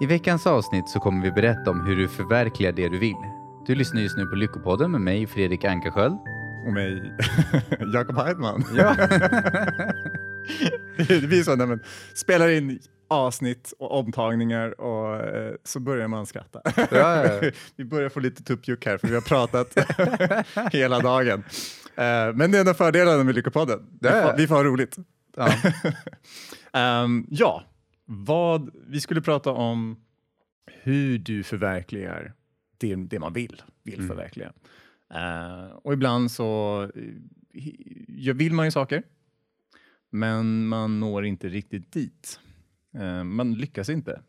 I veckans avsnitt så kommer vi berätta om hur du förverkligar det du vill. Du lyssnar just nu på Lyckopodden med mig, Fredrik Ankarsköld. Och mig, Jakob Heidman. Ja. det blir så när man spelar in avsnitt och omtagningar och eh, så börjar man skratta. Ja, ja. vi börjar få lite tuppjuck här för vi har pratat hela dagen. Eh, men det är en av fördelarna med Lyckopodden. Vi, får, vi får ha roligt. Ja. Ehm, ja, vad, vi skulle prata om hur du förverkligar det, det man vill, vill Mm. förverkliga. Eh, och ibland så eh, vill man ju saker, men man når inte riktigt dit. Eh, man lyckas inte.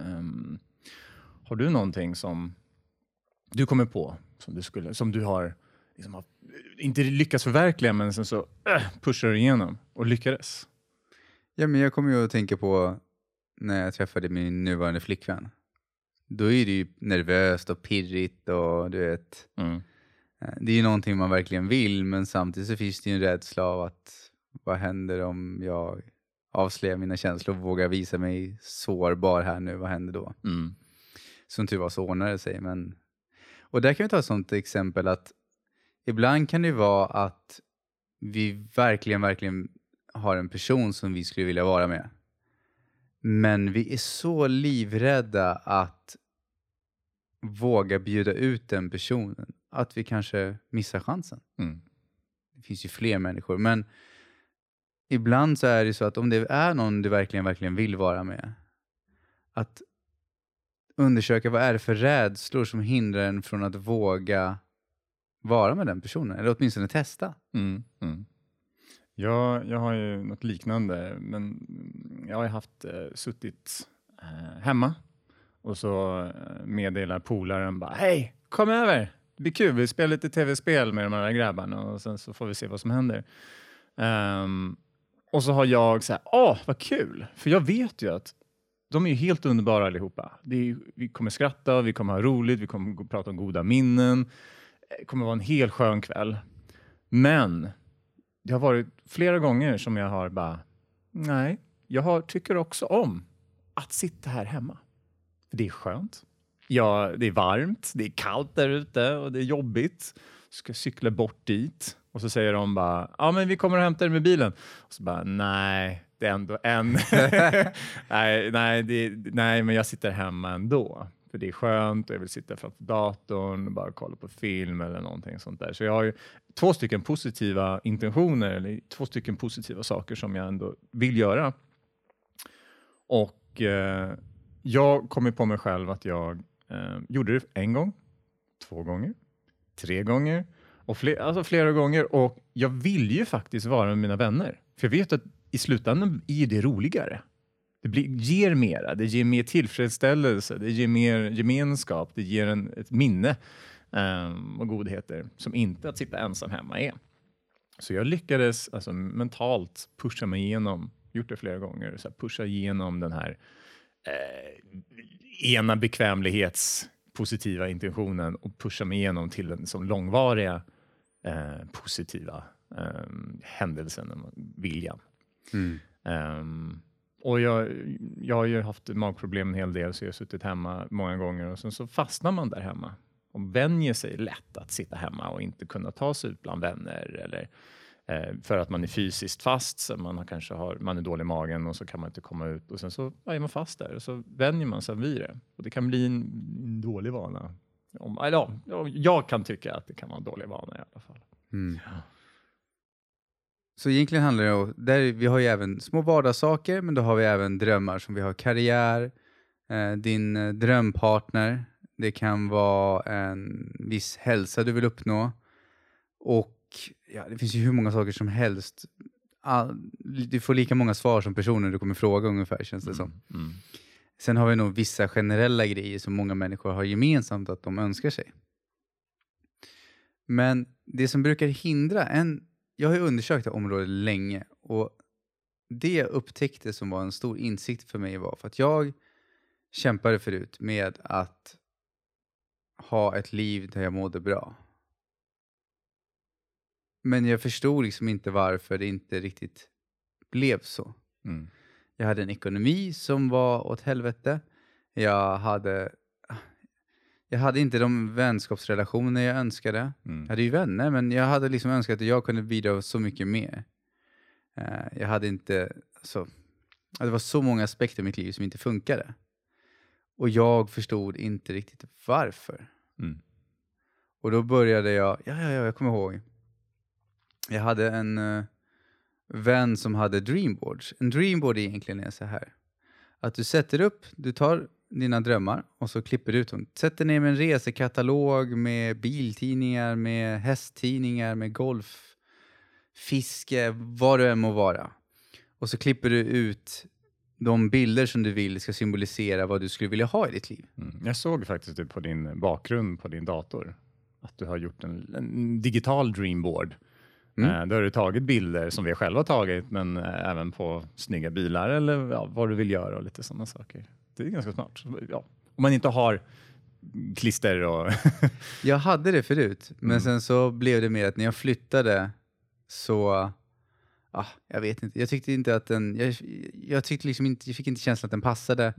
Ehm, har du någonting som du kommer på, som du, skulle, som du har, liksom har inte lyckats förverkliga, men sen så äh, pushar du igenom och lyckades? ja, men jag kommer ju att tänka på när jag träffade min nuvarande flickvän. Då är det ju nervöst och pirrigt och du vet, Mm. eh, det är ju någonting man verkligen vill men samtidigt så finns det ju en rädsla av att vad händer om jag avslöjar mina känslor och vågar visa mig sårbar här nu, vad händer då? Mm. Som tur var så ordnade det sig. Men... Och där kan vi ta ett sånt exempel att ibland kan det ju vara att vi verkligen, verkligen har en person som vi skulle vilja vara med. Men vi är så livrädda att våga bjuda ut den personen att vi kanske missar chansen. Mm. Det finns ju fler människor, men ibland så är det så att om det är någon du verkligen, verkligen vill vara med, att undersöka vad är det för rädslor som hindrar en från att våga vara med den personen, eller åtminstone testa. Mm. Mm. Jag, jag har ju något liknande, men jag har ju haft eh, suttit eh, hemma och så eh, meddelar polaren bara hej, kom över, det blir kul, vi spelar lite tv-spel med de här grabbarna och sen så får vi se vad som händer. Um, och så har jag så här, åh vad kul, för jag vet ju att de är ju helt underbara allihopa. Det är, vi kommer skratta, vi kommer ha roligt, vi kommer prata om goda minnen. Det kommer vara en helt skön kväll. Men det har varit flera gånger som jag har bara, nej, jag har, tycker också om att sitta här hemma. För det är skönt. Ja, det är varmt, det är kallt där ute och det är jobbigt. Ska cykla bort dit och så säger de bara, ja men vi kommer och hämtar dig med bilen. Och så bara, nej, det är ändå en. nej, nej, det, nej, men jag sitter hemma ändå. För det är skönt och jag vill sitta framför datorn och bara kolla på film eller någonting sånt där. Så jag har ju två stycken positiva intentioner, eller två stycken positiva saker som jag ändå vill göra. Och eh, jag kom ju på mig själv att jag eh, gjorde det en gång, två gånger, tre gånger och fler, alltså flera gånger. Och jag vill ju faktiskt vara med mina vänner. För jag vet att i slutändan är det roligare. Det blir, ger mera, det ger mer tillfredsställelse, det ger mer gemenskap, det ger en, ett minne um, och godheter som inte att sitta ensam hemma är. Så jag lyckades alltså, mentalt pusha mig igenom, gjort det flera gånger, så pusha igenom den här eh, ena bekvämlighets positiva intentionen och pusha mig igenom till den som långvariga eh, positiva eh, händelsen, viljan. Mm. Ehm, och jag, jag har ju haft magproblem en hel del, så jag har suttit hemma många gånger och sen så fastnar man där hemma och vänjer sig lätt att sitta hemma och inte kunna ta sig ut bland vänner eller eh, för att man är fysiskt fast, så man, har, kanske har, man är dålig i magen och så kan man inte komma ut och sen så ja, är man fast där och så vänjer man sig vid det. Och det kan bli en, en dålig vana. Om, eller, ja, ja, jag kan tycka att det kan vara en dålig vana i alla fall. Mm. Så egentligen handlar det om, där, vi har ju även små vardagssaker, men då har vi även drömmar som vi har karriär, eh, din eh, drömpartner, det kan vara en viss hälsa du vill uppnå och ja, det finns ju hur många saker som helst. All, du får lika många svar som personer du kommer fråga ungefär känns det som. Mm. Sen har vi nog vissa generella grejer som många människor har gemensamt att de önskar sig. Men det som brukar hindra en... Jag har ju undersökt det här området länge och det jag upptäckte som var en stor insikt för mig var för att jag kämpade förut med att ha ett liv där jag mådde bra. Men jag förstod liksom inte varför det inte riktigt blev så. Mm. Jag hade en ekonomi som var åt helvete. Jag hade, jag hade inte de vänskapsrelationer jag önskade. Mm. Jag hade ju vänner, men jag hade liksom önskat att jag kunde bidra så mycket mer. Eh, jag hade inte, så, det var så många aspekter i mitt liv som inte funkade. Och jag förstod inte riktigt varför. Mm. Och då började jag, ja, ja, ja jag kommer ihåg. Jag hade en eh, vän som hade dreamboards. En dreamboard egentligen är så här. Att du sätter upp, du tar dina drömmar och så klipper du ut dem. Sätter ner med en resekatalog med biltidningar, med hästtidningar, med golf, fiske, vad det än må vara. Och så klipper du ut de bilder som du vill ska symbolisera vad du skulle vilja ha i ditt liv. Mm. Jag såg faktiskt det på din bakgrund på din dator. Att du har gjort en, en digital dreamboard. Mm. Eh, där har du tagit bilder som vi själva tagit, men eh, även på snygga bilar eller ja, vad du vill göra och lite sådana saker. Det är ganska smart. Ja. Om man inte har klister och... Jag hade det förut, men Mm. sen så blev det mer att när jag flyttade så... Ah, jag vet inte. Jag tyckte inte att den... Jag, jag tyckte liksom inte, jag fick inte känslan att den passade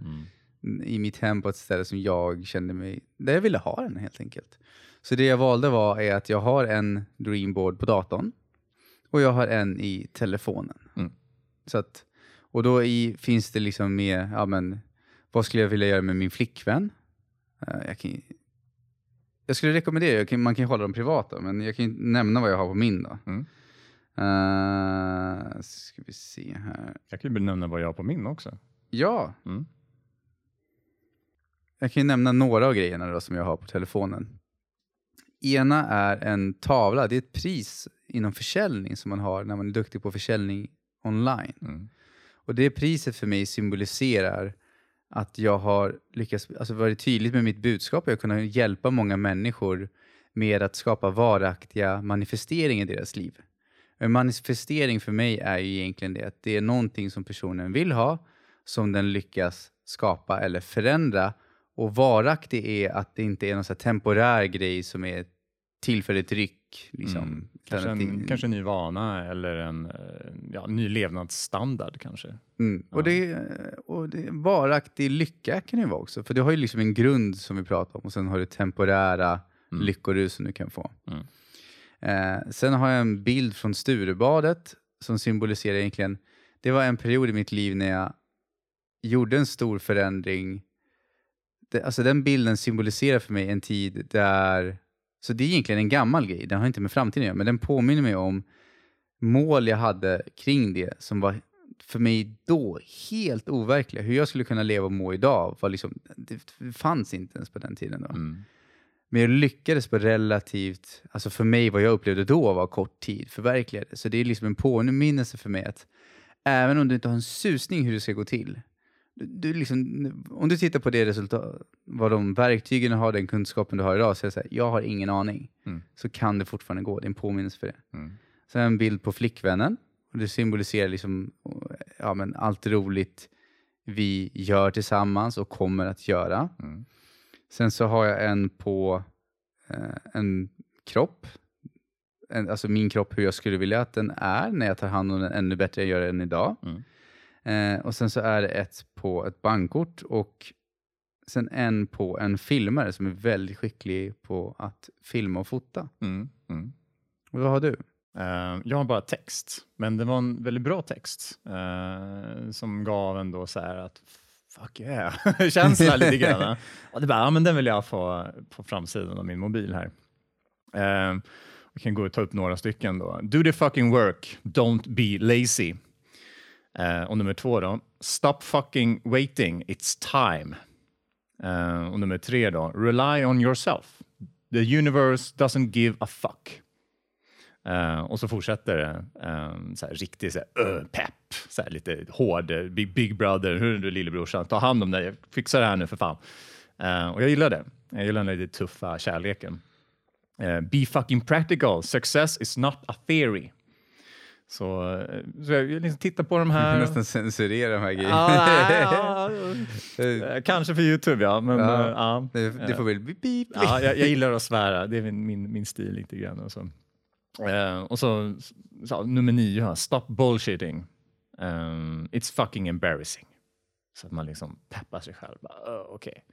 i mitt hem på ett ställe som jag kände mig... Där jag ville ha den helt enkelt. Så det jag valde var är att jag har en dreamboard på datorn och jag har en i telefonen. Mm. Så att, och då i, finns det liksom med, ja men, vad skulle jag vilja göra med min flickvän? Eh, jag, kan, jag skulle rekommendera, jag kan, man kan ju hålla dem privata, men jag kan ju nämna vad jag har på min då. Mm. Uh, ska vi se här. Jag kan ju benämna vad jag har på min också. Ja, Mm. jag kan ju nämna några av grejerna då som jag har på telefonen. Ena är en tavla, det är ett pris inom försäljning som man har när man är duktig på försäljning online. Mm. Och det priset för mig symboliserar att jag har lyckats, alltså varit tydligt med mitt budskap och jag har kunnat hjälpa många människor med att skapa varaktiga manifesteringar i deras liv. En manifestering för mig är ju egentligen det att det är någonting som personen vill ha, som den lyckas skapa eller förändra. Och varaktig är att det inte är någon så här temporär grej som är tillfälligt ryck. Liksom. Mm. Kanske, en, kanske en ny vana eller en eh, ja, ny levnadsstandard kanske. Mm. Och, Ja. det, och det, varaktig lycka kan det vara också. För du har ju liksom en grund som vi pratar om och sen har du temporära Mm. lyckorus som du kan få. Mm. Eh, sen har jag en bild från Sturebadet som symboliserar egentligen, det var en period i mitt liv när jag gjorde en stor förändring. Det, alltså den bilden symboliserar för mig en tid där, så det är egentligen en gammal grej, den har inte med framtiden att göra, men den påminner mig om mål jag hade kring det som var för mig då helt overkliga. Hur jag skulle kunna leva och må idag var liksom, det fanns inte ens på den tiden. Då. Mm. Men jag lyckades på relativt, alltså för mig vad jag upplevde då var kort tid, förverkliga det. Så det är liksom en påminnelse för mig att även om du inte har en susning hur det ska gå till, du, liksom, om du tittar på det resultat, vad de verktygen har, den kunskapen du har idag, så är det så här, jag har ingen aning. Mm. Så kan det fortfarande gå, det är en påminnelse för det. Mm. Sen en bild på flickvännen. Och det symboliserar liksom, ja, men allt roligt vi gör tillsammans och kommer att göra. Mm. Sen så har jag en på eh, en kropp. En, alltså min kropp, hur jag skulle vilja att den är när jag tar hand om den ännu bättre än jag gör den idag. Mm. Eh, och sen så är det ett på ett bankkort och sen en på en filmare som är väldigt skicklig på att filma och fota. Mm. Mm. Och vad har du? Eh, jag har bara text, men det var en väldigt bra text eh, som gav ändå så här att fuck yeah, känsla lite grann. Och det bara, ja men den vill jag få på framsidan av min mobil här. Uh, vi kan gå och ta upp några stycken då. Do the fucking work, don't be lazy. Uh, och nummer två då, stop fucking waiting, it's time. Uh, och nummer tre då, rely on yourself. The universe doesn't give a fuck. Uh, och så fortsätter det Um, så här, så här, uh, pepp, så här, lite hård, big, big brother, hur är du lillebrorsan, ta hand om dig, fixa det här nu för fan. Uh, och jag gillar det. Jag gillar den lite tuffa kärleken. Be fucking practical, success is not a theory. Så, eh, så jag liksom tittar på de här. får nästan censurera de här grejerna. Ja, nej, ja, eh, kanske för Youtube ja, men Ja. eh, ja. det, det får väl bip, bip. Ja, jag, jag gillar att svära, det är min, min, min stil lite grann. Och så, Eh, och så, så nummer nio, här, stop bullshitting. Um, it's fucking embarrassing. Så att man liksom peppar sig själv. Bara, "Åh, Okej.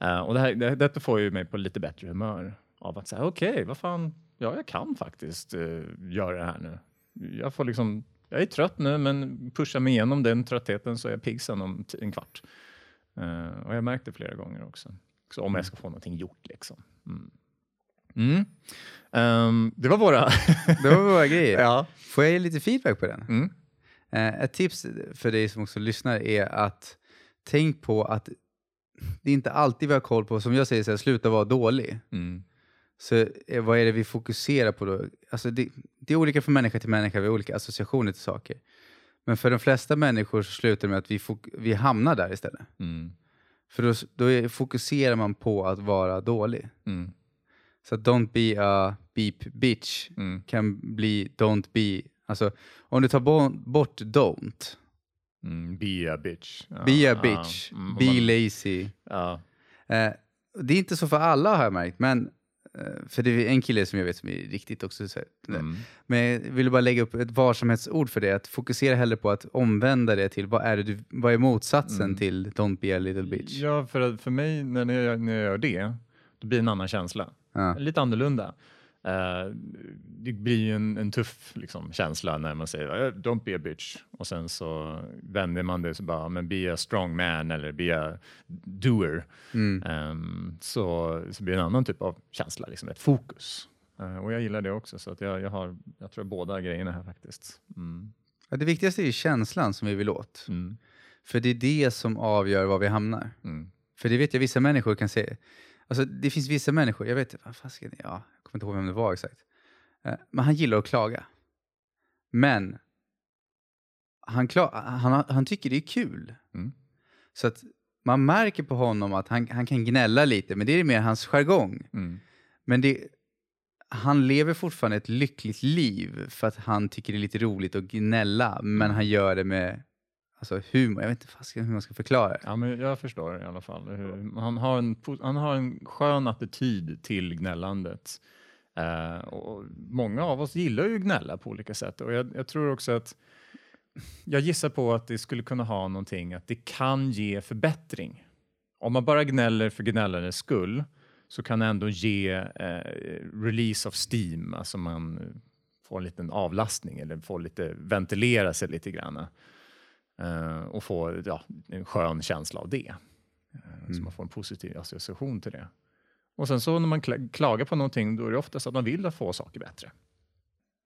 Eh, och det här, det, detta får ju mig på lite bättre humör av att säga okej, vad fan, ja, jag kan faktiskt eh, göra det här nu. Jag får liksom, jag är trött nu, men pushar mig igenom den tröttheten så är jag pigg sen om en kvart. Eh, och jag har märkt det flera gånger också. Så om jag ska få någonting gjort liksom. Mm. Mm. Ehm, det var våra... Det var våra grejer. ja. Får jag ge lite feedback på den? Mm. Eh, ett tips för dig som också lyssnar är att tänk på att det är inte alltid vi har koll på, som jag säger, så här, sluta vara dålig. Mm. Så eh, vad är det vi fokuserar på då? Alltså det, det är olika från människa till människa, vi har olika associationer till saker. Men för de flesta människor så slutar det med att vi, vi hamnar där istället. Mm. För då, då är, fokuserar man på att vara dålig. Mm. Så don't be a beep bitch Mm. kan bli don't be, alltså om du tar bo- bort don't, Mm. Be a bitch. Be a bitch, Mm, be man- lazy. Ja. Eh, det är inte så för alla har jag märkt, men för det är en kille som jag vet som är riktigt också så Mm. Men jag vill bara lägga upp ett varsamhetsord för det, att fokusera hellre på att omvända det till vad är, det du, vad är motsatsen Mm. till don't be a little bitch? Ja, för, för mig när jag, när jag gör det, då blir det en annan känsla. Ja. Lite annorlunda. Eh, det blir ju en, en tuff liksom, känsla när man säger "Eh, don't be a bitch och sen så vänder man det så bara men be a strong man eller be a doer. Mm. Ehm, så, så blir det en annan typ av känsla, liksom ett fokus. Eh, och jag gillar det också så att jag, jag har, jag tror båda grejerna här faktiskt. Mm. Ja, det viktigaste är ju känslan som vi vill åt. Mm. För det är det som avgör var vi hamnar. Mm. För det vet jag vissa människor kan se. Alltså det finns vissa människor, jag vet vad ja, jag kommer inte ihåg vem det var exakt. Eh, Men han gillar att klaga. Men han, kla- han, han tycker det är kul. Mm. Så att man märker på honom att han, han kan gnälla lite, men det är mer hans jargong. Mm. Men det, han lever fortfarande ett lyckligt liv för att han tycker det är lite roligt att gnälla, men han gör det med alltså, humor. Jag vet inte hur man ska förklara det. Ja, men jag förstår i alla fall. Hur, han, har en, han har en skön attityd till gnällandet. Eh, och många av oss gillar ju att gnälla på olika sätt. Och jag, jag tror också att jag gissar på att det skulle kunna ha någonting att det kan ge förbättring. Om man bara gnäller för gnällandets skull så kan det ändå ge eh, release of steam, alltså man får en liten avlastning eller får lite ventilera sig lite grann. Eh, och få ja, en skön känsla av det. Eh, Så man får en positiv association till det. Och sen så när man kla- klagar på någonting då är det oftast att man vill få saker bättre.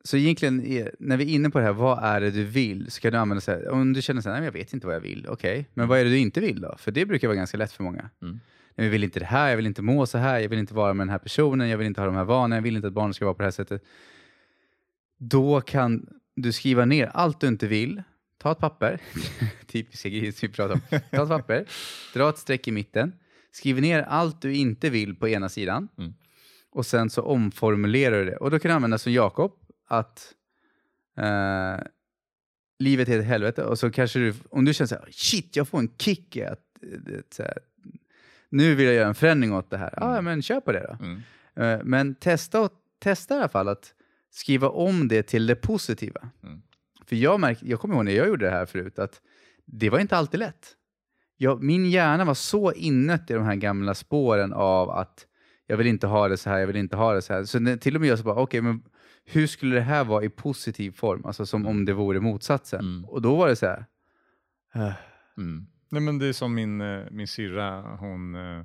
Så egentligen, är- när vi är inne på det här, vad är det du vill? Så kan du använda så här, om du känner så här, nej jag vet inte vad jag vill, okej. Men vad är det du inte vill då? För det brukar vara ganska lätt för många. Mm. Nej, jag vill inte det här, jag vill inte må så här, jag vill inte vara med den här personen, jag vill inte ha de här vanorna, jag vill inte att barnen ska vara på det här sättet. Då kan du skriva ner allt du inte vill, ta ett papper, typiska grejer som vi pratar om, ta ett papper, dra ett streck i mitten, skriv ner allt du inte vill på ena sidan Mm. och sen så omformulerar du det. Och då kan du använda som Jakob, att eh, livet är ett helvete och så kanske du, om du känner så här, shit jag får en kick i att, så här, nu vill jag göra en förändring åt det här. Ja, Mm. men kör på det då. Mm. Eh, Men testa, testa i alla fall att skriva om det till det positiva. Mm. För jag, märk, jag kommer ihåg när jag gjorde det här förut, att det var inte alltid lätt. Jag, min hjärna var så inött i de här gamla spåren av att jag vill inte ha det så här, jag vill inte ha det så här. Så när, till och med jag så bara, okej, men hur skulle det här vara i positiv form? Alltså som om det vore motsatsen. Mm. Och då var det så här, eh, Mm. Nej, men det är som min, eh, min syrra, hon, eh,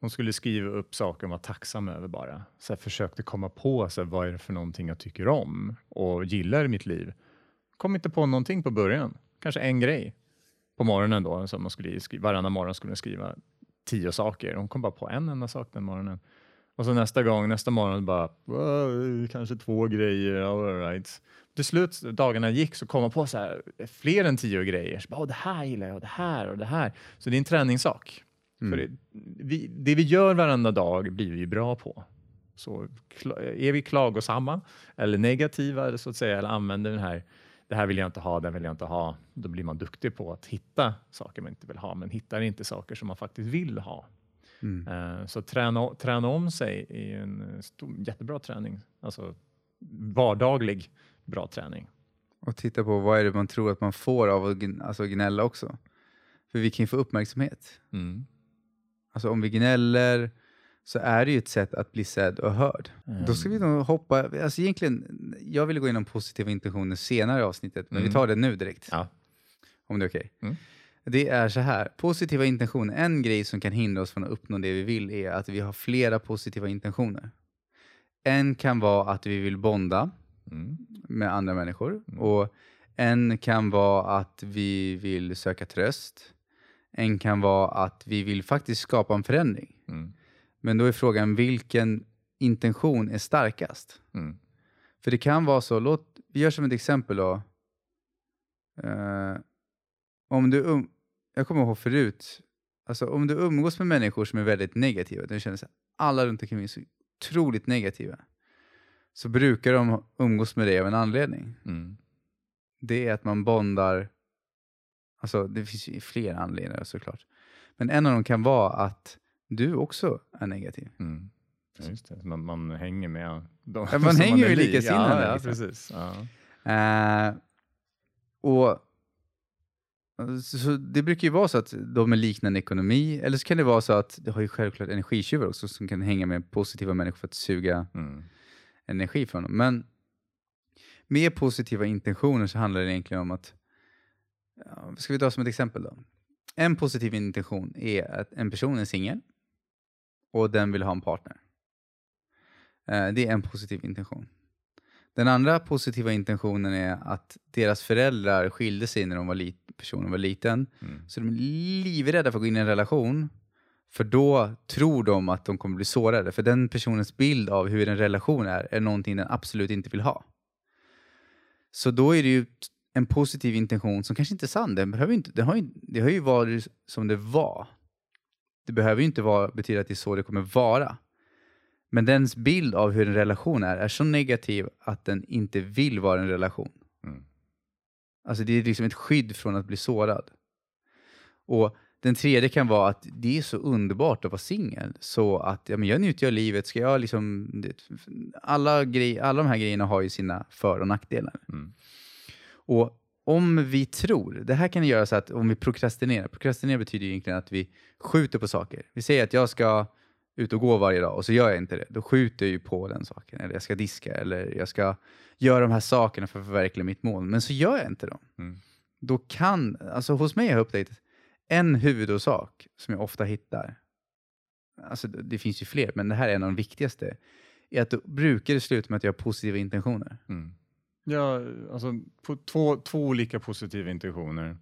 hon skulle skriva upp saker hon var tacksam över bara. Så jag försökte komma på så här, vad är det för någonting jag tycker om och gillar i mitt liv. Kom inte på någonting på början. Kanske en grej på morgonen då. Så man skulle skriva, varannan morgon skulle hon skriva tio saker. Hon kom bara på en enda sak den morgonen. Och så nästa gång, nästa morgon bara, "Wow, kanske två grejer, all right. Till slut, dagarna gick, så kom man på så här, fler än tio grejer. Så bara, "Åh, det här gillar jag, och det här och det här. Så det är en träningssak. För det, vi, det vi gör varenda dag blir vi bra på. Så är vi klagosamma eller negativa så att säga, eller använder den här, det här vill jag inte ha, här vill jag inte ha, då blir man duktig på att hitta saker man inte vill ha, men hittar inte saker som man faktiskt vill ha. mm. Eh, Så träna, träna om sig är en stor, jättebra träning. Alltså vardaglig bra träning. Och titta på vad är det man tror att man får av att alltså gnälla också. För vi kan ju få uppmärksamhet. Mm. Alltså om vi gnäller så är det ju ett sätt att bli sedd och hörd. Då ska vi nog hoppa, alltså egentligen, jag ville gå igenom positiva intentioner senare i avsnittet, men vi Mm. tar det nu direkt. Ja. Om det är okej. Mm. Det är så här, positiva intentioner, en grej som kan hindra oss från att uppnå det vi vill är att vi har flera positiva intentioner. En kan vara att vi vill bonda Mm. med andra människor. Mm. Och en kan vara att vi vill söka tröst. En kan vara att vi vill faktiskt skapa en förändring. Mm. Men då är frågan vilken intention är starkast? Mm. För det kan vara så, låt, vi gör som ett exempel då. Eh, om du um, jag kommer ihåg förut, alltså om du umgås med människor som är väldigt negativa, du känner så här, alla runt omkring är så otroligt negativa, så brukar de umgås med dig av en anledning. Mm. Det är att man bondar, alltså det finns ju fler anledningar såklart, men en av dem kan vara att du också är negativ. Mm. Man, man hänger med dem Ja, man hänger ju lik. likasinnade, Ja, ja, liksom. precis. Ja. Eh, och så det brukar ju vara så att de är liknande ekonomi, eller så kan det vara så att det har ju självklart energitjuvar också som kan hänga med positiva människor för att suga Mm. energi från dem. Men med positiva intentioner så handlar det egentligen om att, ska vi ta som ett exempel då? En positiv intention är att en person är singel och den vill ha en partner. Eh, Det är en positiv intention. Den andra positiva intentionen är att deras föräldrar skilde sig när de var lit- personen var liten. Mm. Så de är livrädda för att gå in i en relation. För då tror de att de kommer bli sårade. För den personens bild av hur en relation är, är någonting den absolut inte vill ha. Så då är det ju en positiv intention som kanske inte är sann. Den, behöver inte, den har ju, det har ju varit som det var. Det behöver ju inte vara, betyda att det är så det kommer vara. Men dens bild av hur en relation är, är så negativ att den inte vill vara en relation. Mm. Alltså det är liksom ett skydd från att bli sårad. Och den tredje kan vara att det är så underbart att vara singel. Så att ja, men jag njuter av livet. Ska jag liksom, det, alla, grej, alla de här grejerna har ju sina för och nackdelar. Mm. Och om vi tror, det här kan göra så att om vi prokrastinerar, prokrastinera betyder egentligen att vi skjuter på saker. Vi säger att jag ska ut och gå varje dag och så gör jag inte det. Då skjuter jag ju på den saken. Eller jag ska diska eller jag ska göra de här sakerna för att förverkliga mitt mål. Men så gör jag inte dem. Mm. Då kan, alltså hos mig har jag upptäckt en huvudorsak som jag ofta hittar. Alltså det det finns ju fler, men det här är en av de viktigaste. Är att då brukar det sluta med att jag har positiva intentioner. Mm. Ja, alltså två, två olika positiva intentioner.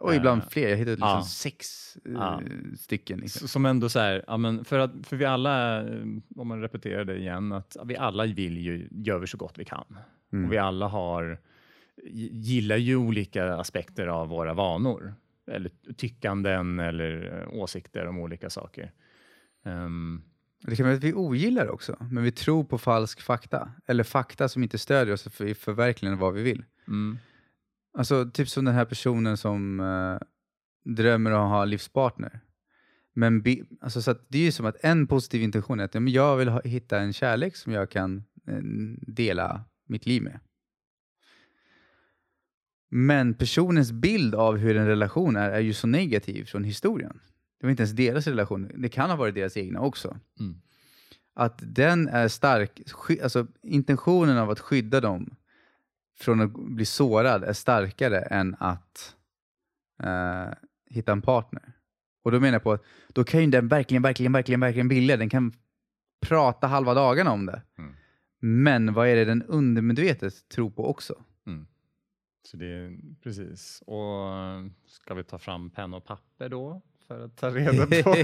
Och ibland Eh, fler. Jag hittat liksom ja. sex Ja. stycken. Liksom. Som ändå så här, ja, men för, att, för vi alla, eh, om man repeterar det igen, att vi alla vill ju, gör vi så gott vi kan. Mm. Och vi alla har, gi- gillar ju olika aspekter av våra vanor. Eller tyckanden eller åsikter om olika saker. Ehm, Det kan vara att vi ogillar också, men vi tror på falsk fakta. Eller fakta som inte stödjer oss för- i förverkligandet av vad vi vill. mm, Alltså typ som den här personen som eh, drömmer om att ha livspartner. Men alltså, så det är ju som att en positiv intention är att ja, men jag vill ha, hitta en kärlek som jag kan eh, dela mitt liv med. Men personens bild av hur en relation är, är ju så negativ från historien. Det var inte ens deras relation, det kan ha varit deras egna också. Mm. Att den är stark, alltså intentionen av att skydda dem från att bli sårad är starkare än att eh, hitta en partner. Och då menar jag på att då kan ju den verkligen, verkligen, verkligen, verkligen vilja. Den kan prata halva dagarna om det. Mm. Men vad är det den undermedvetet tror på också? mm. Så det är precis. Och ska vi ta fram penna och papper då? För att ta reda på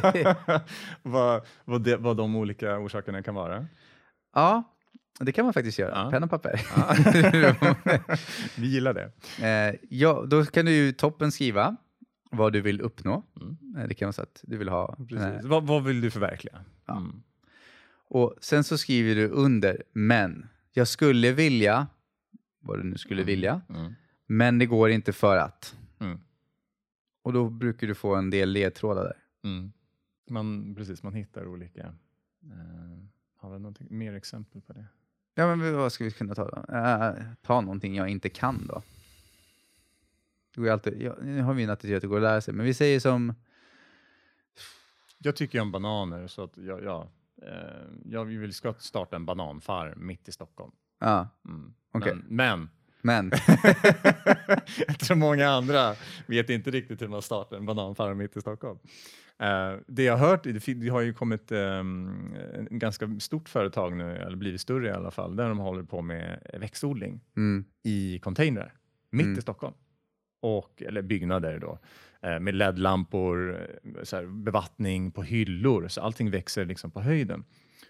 vad, vad, det, vad de olika orsakerna kan vara. Ja, det kan man faktiskt göra. Ja. Penna och papper. Vi gillar det. eh, ja, då kan du ju toppen skriva vad du vill uppnå. Mm. Eh, Det kan vara så att du vill ha Precis. eh, Vad, vad vill du förverkliga? Ja. Mm. Och sen så skriver du under, men jag skulle vilja, vad du nu skulle Mm. vilja, Mm. men det går inte för att. Och då brukar du få en del ledtrådar där. Mm. Man, precis, man hittar olika. Eh, har vi något mer exempel på det? Ja, men vad ska vi kunna ta då? Eh, ta någonting jag inte kan då. Det går alltid, ja, nu har vi en attityd att det går att lära sig, men vi säger som, Jag tycker om bananer så att jag, ja, eh, jag vill starta en bananfarm mitt i Stockholm. ja, Mm. Okej. Men, men men. jag tror många andra vet inte riktigt hur man startar en bananfarm mitt i Stockholm. Eh, det jag har hört, det, har ju kommit um, en ganska stort företag nu, eller blivit större i alla fall, där de håller på med växtodling Mm, i containrar mitt Mm. i Stockholm. Och, eller byggnader då, eh, med LED-lampor, eh, bevattning på hyllor, så allting växer liksom på höjden.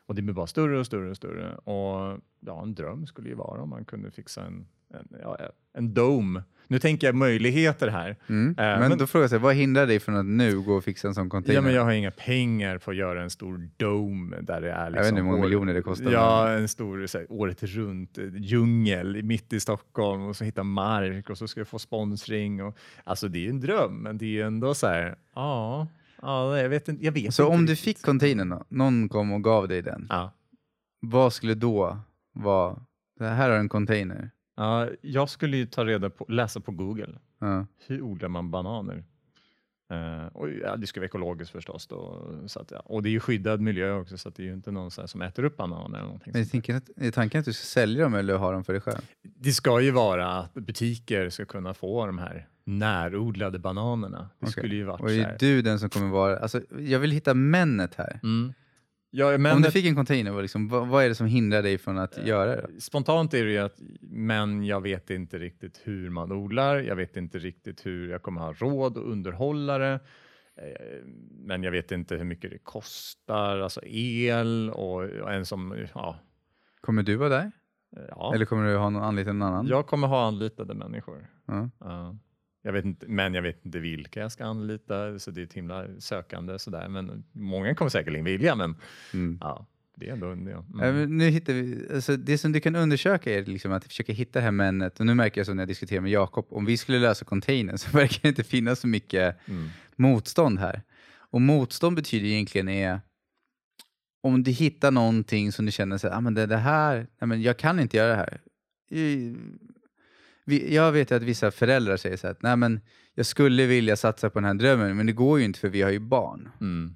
Och det blir bara större och större och större. Och ja, en dröm skulle ju vara om man kunde fixa en, en, ja, en dome. Nu tänker jag möjligheter här. mm. Eh, men, men- då frågar jag sig, vad hindrar dig från att nu gå och fixa en sån container? Ja, men jag har inga pengar för att göra en stor dome där det är liksom... vet inte hur många år- miljoner det kostar, Ja, en stor så här, året runt eh, djungel mitt i Stockholm och så hitta mark och så ska jag få sponsring. Och, alltså det är ju en dröm, men det är ju ändå så här, ja, ja jag vet inte. Jag vet Så inte om du riktigt. fick containern då, någon kom och gav dig den, Ja. vad skulle då vara, så här har en container. ja, jag skulle ju ta reda på, läsa på Google, Ja. hur odlar man bananer? Eh, och ja, det ska vara ekologiskt förstås. Då, så att, ja. Och det är ju skyddad miljö också så att det är ju inte någon så här som äter upp bananer. Eller någonting Men sånt där. tänker att, är tanken att du ska sälja dem eller ha dem för dig själv? Det ska ju vara att butiker ska kunna få de här närodlade bananerna. Det Okej. skulle ju varit Och är du den som kommer vara, alltså jag vill hitta männet här. Mm. Ja, men Om du fick en container, vad, liksom, vad, vad är det som hindrar dig från att göra det? Spontant är det ju att, men jag vet inte riktigt hur man odlar. Jag vet inte riktigt hur jag kommer ha råd att underhålla det. Eh, Men jag vet inte hur mycket det kostar, alltså el och, och en som, ja, Kommer du vara där? ja. Eller kommer du ha någon anlita någon annan? jag kommer ha anlitade människor. Ja. Jag vet inte, men jag vet inte vilka jag ska anlita, så det är ett himla sökande sådär. Men många kommer säkerligen vilja, men Mm. ja, det är ändå... Ja. Mm. men nu hittar vi, alltså det som du kan undersöka är liksom att försöka hitta det här männet. Och nu märker jag så när jag diskuterar med Jakob, om vi skulle lösa containern så verkar det inte finnas så mycket Mm. motstånd här. Och motstånd betyder egentligen är om du hittar någonting som du känner så här, ah, men det, det här, nej, men jag kan inte göra det här. Vi- Jag vet ju att vissa föräldrar säger så här, att, nej men jag skulle vilja satsa på den här drömmen, men det går ju inte för vi har ju barn. Mm.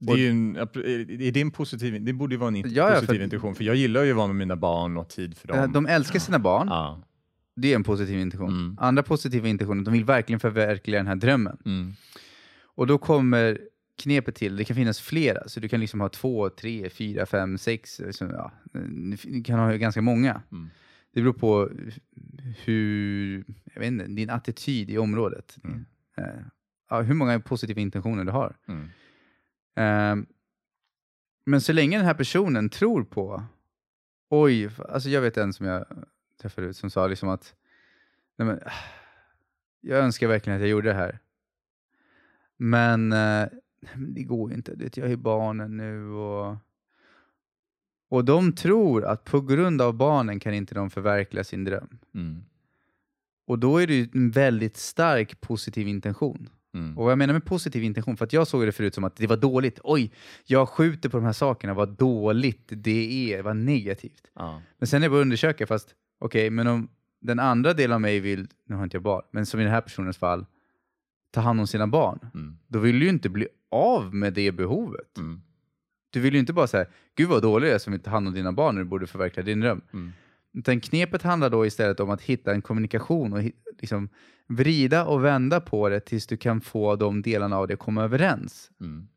Det, är ju en, är det en positiv, det borde ju vara en Ja, ja, positiv för- intention, för jag gillar ju att vara med mina barn och tid för dem. De älskar sina barn, Ja. det är en positiv intention. Mm. Andra positiva intentioner, de vill verkligen förverkliga den här drömmen. Mm. Och då kommer knepet till, det kan finnas flera, så du kan liksom ha två, tre, fyra, fem, sex, liksom, ja, du kan ha ganska många. Mm. Det beror på hur, jag vet inte, din attityd i området. Mm. Eh, ja, hur många positiva intentioner du har. Mm. Ehm, men så länge den här personen tror på, oj, alltså jag vet en som jag träffade ut som sa liksom att, nej men, jag önskar verkligen att jag gjorde det här. Men eh, det går ju inte, jag har ju barnen nu och och de tror att på grund av barnen kan inte de förverkliga sin dröm. Mm. Och då är det ju en väldigt stark positiv intention. Mm. Och vad jag menar med positiv intention, för att jag såg det förut som att det var dåligt. Oj, jag skjuter på de här sakerna, vad dåligt det är, vad negativt. Ja. Men sen är det bara att undersöka, fast okej, men om den andra delen av mig vill, nu har inte jag barn, men som i den här personens fall, ta hand om sina barn, Mm. då vill du ju inte bli av med det behovet. Mm. Du vill ju inte bara säga, gud vad dålig jag är som inte hand om dina barn när du borde förverkliga din dröm. Mm. Utan knepet handlar då istället om att hitta en kommunikation och liksom vrida och vända på det tills du kan få de delarna av det att komma överens. Mm.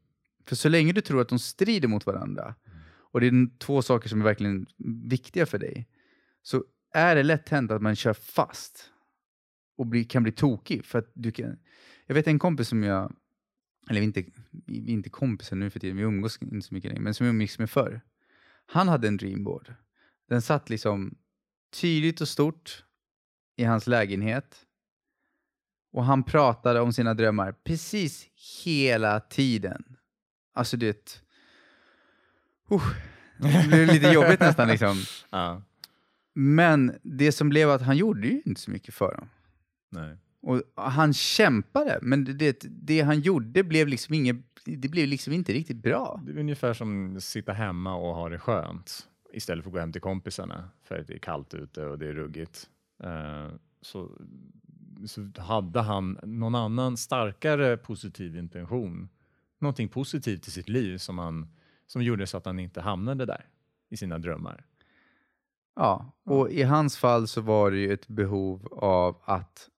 För så länge du tror att de strider mot varandra och det är två saker som är verkligen viktiga för dig så är det lätt hänt att man kör fast och bli, kan bli tokig. För att du kan, jag vet en kompis som jag, eller vi inte, vi inte kompisar nu för tiden, vi umgås inte så mycket längre, men som jag umgicks med förr. Han hade en dreamboard. Den satt liksom tydligt och stort i hans lägenhet. Och han pratade om sina drömmar precis hela tiden. Alltså det... Uh, det blev lite jobbigt nästan liksom. Ja. Men det som blev att han gjorde ju inte så mycket för dem. Nej. Och han kämpade, men det, det, han gjorde blev liksom inget, det blev liksom inte riktigt bra. Det är ungefär som att sitta hemma och ha det skönt istället för att gå hem till kompisarna för att det är kallt ute och det är ruggigt. Eh, så så hade han någon annan starkare positiv intention. Någonting positivt i sitt liv som, han, som gjorde så att han inte hamnade där i sina drömmar. Ja, och i hans fall så var det ju ett behov av att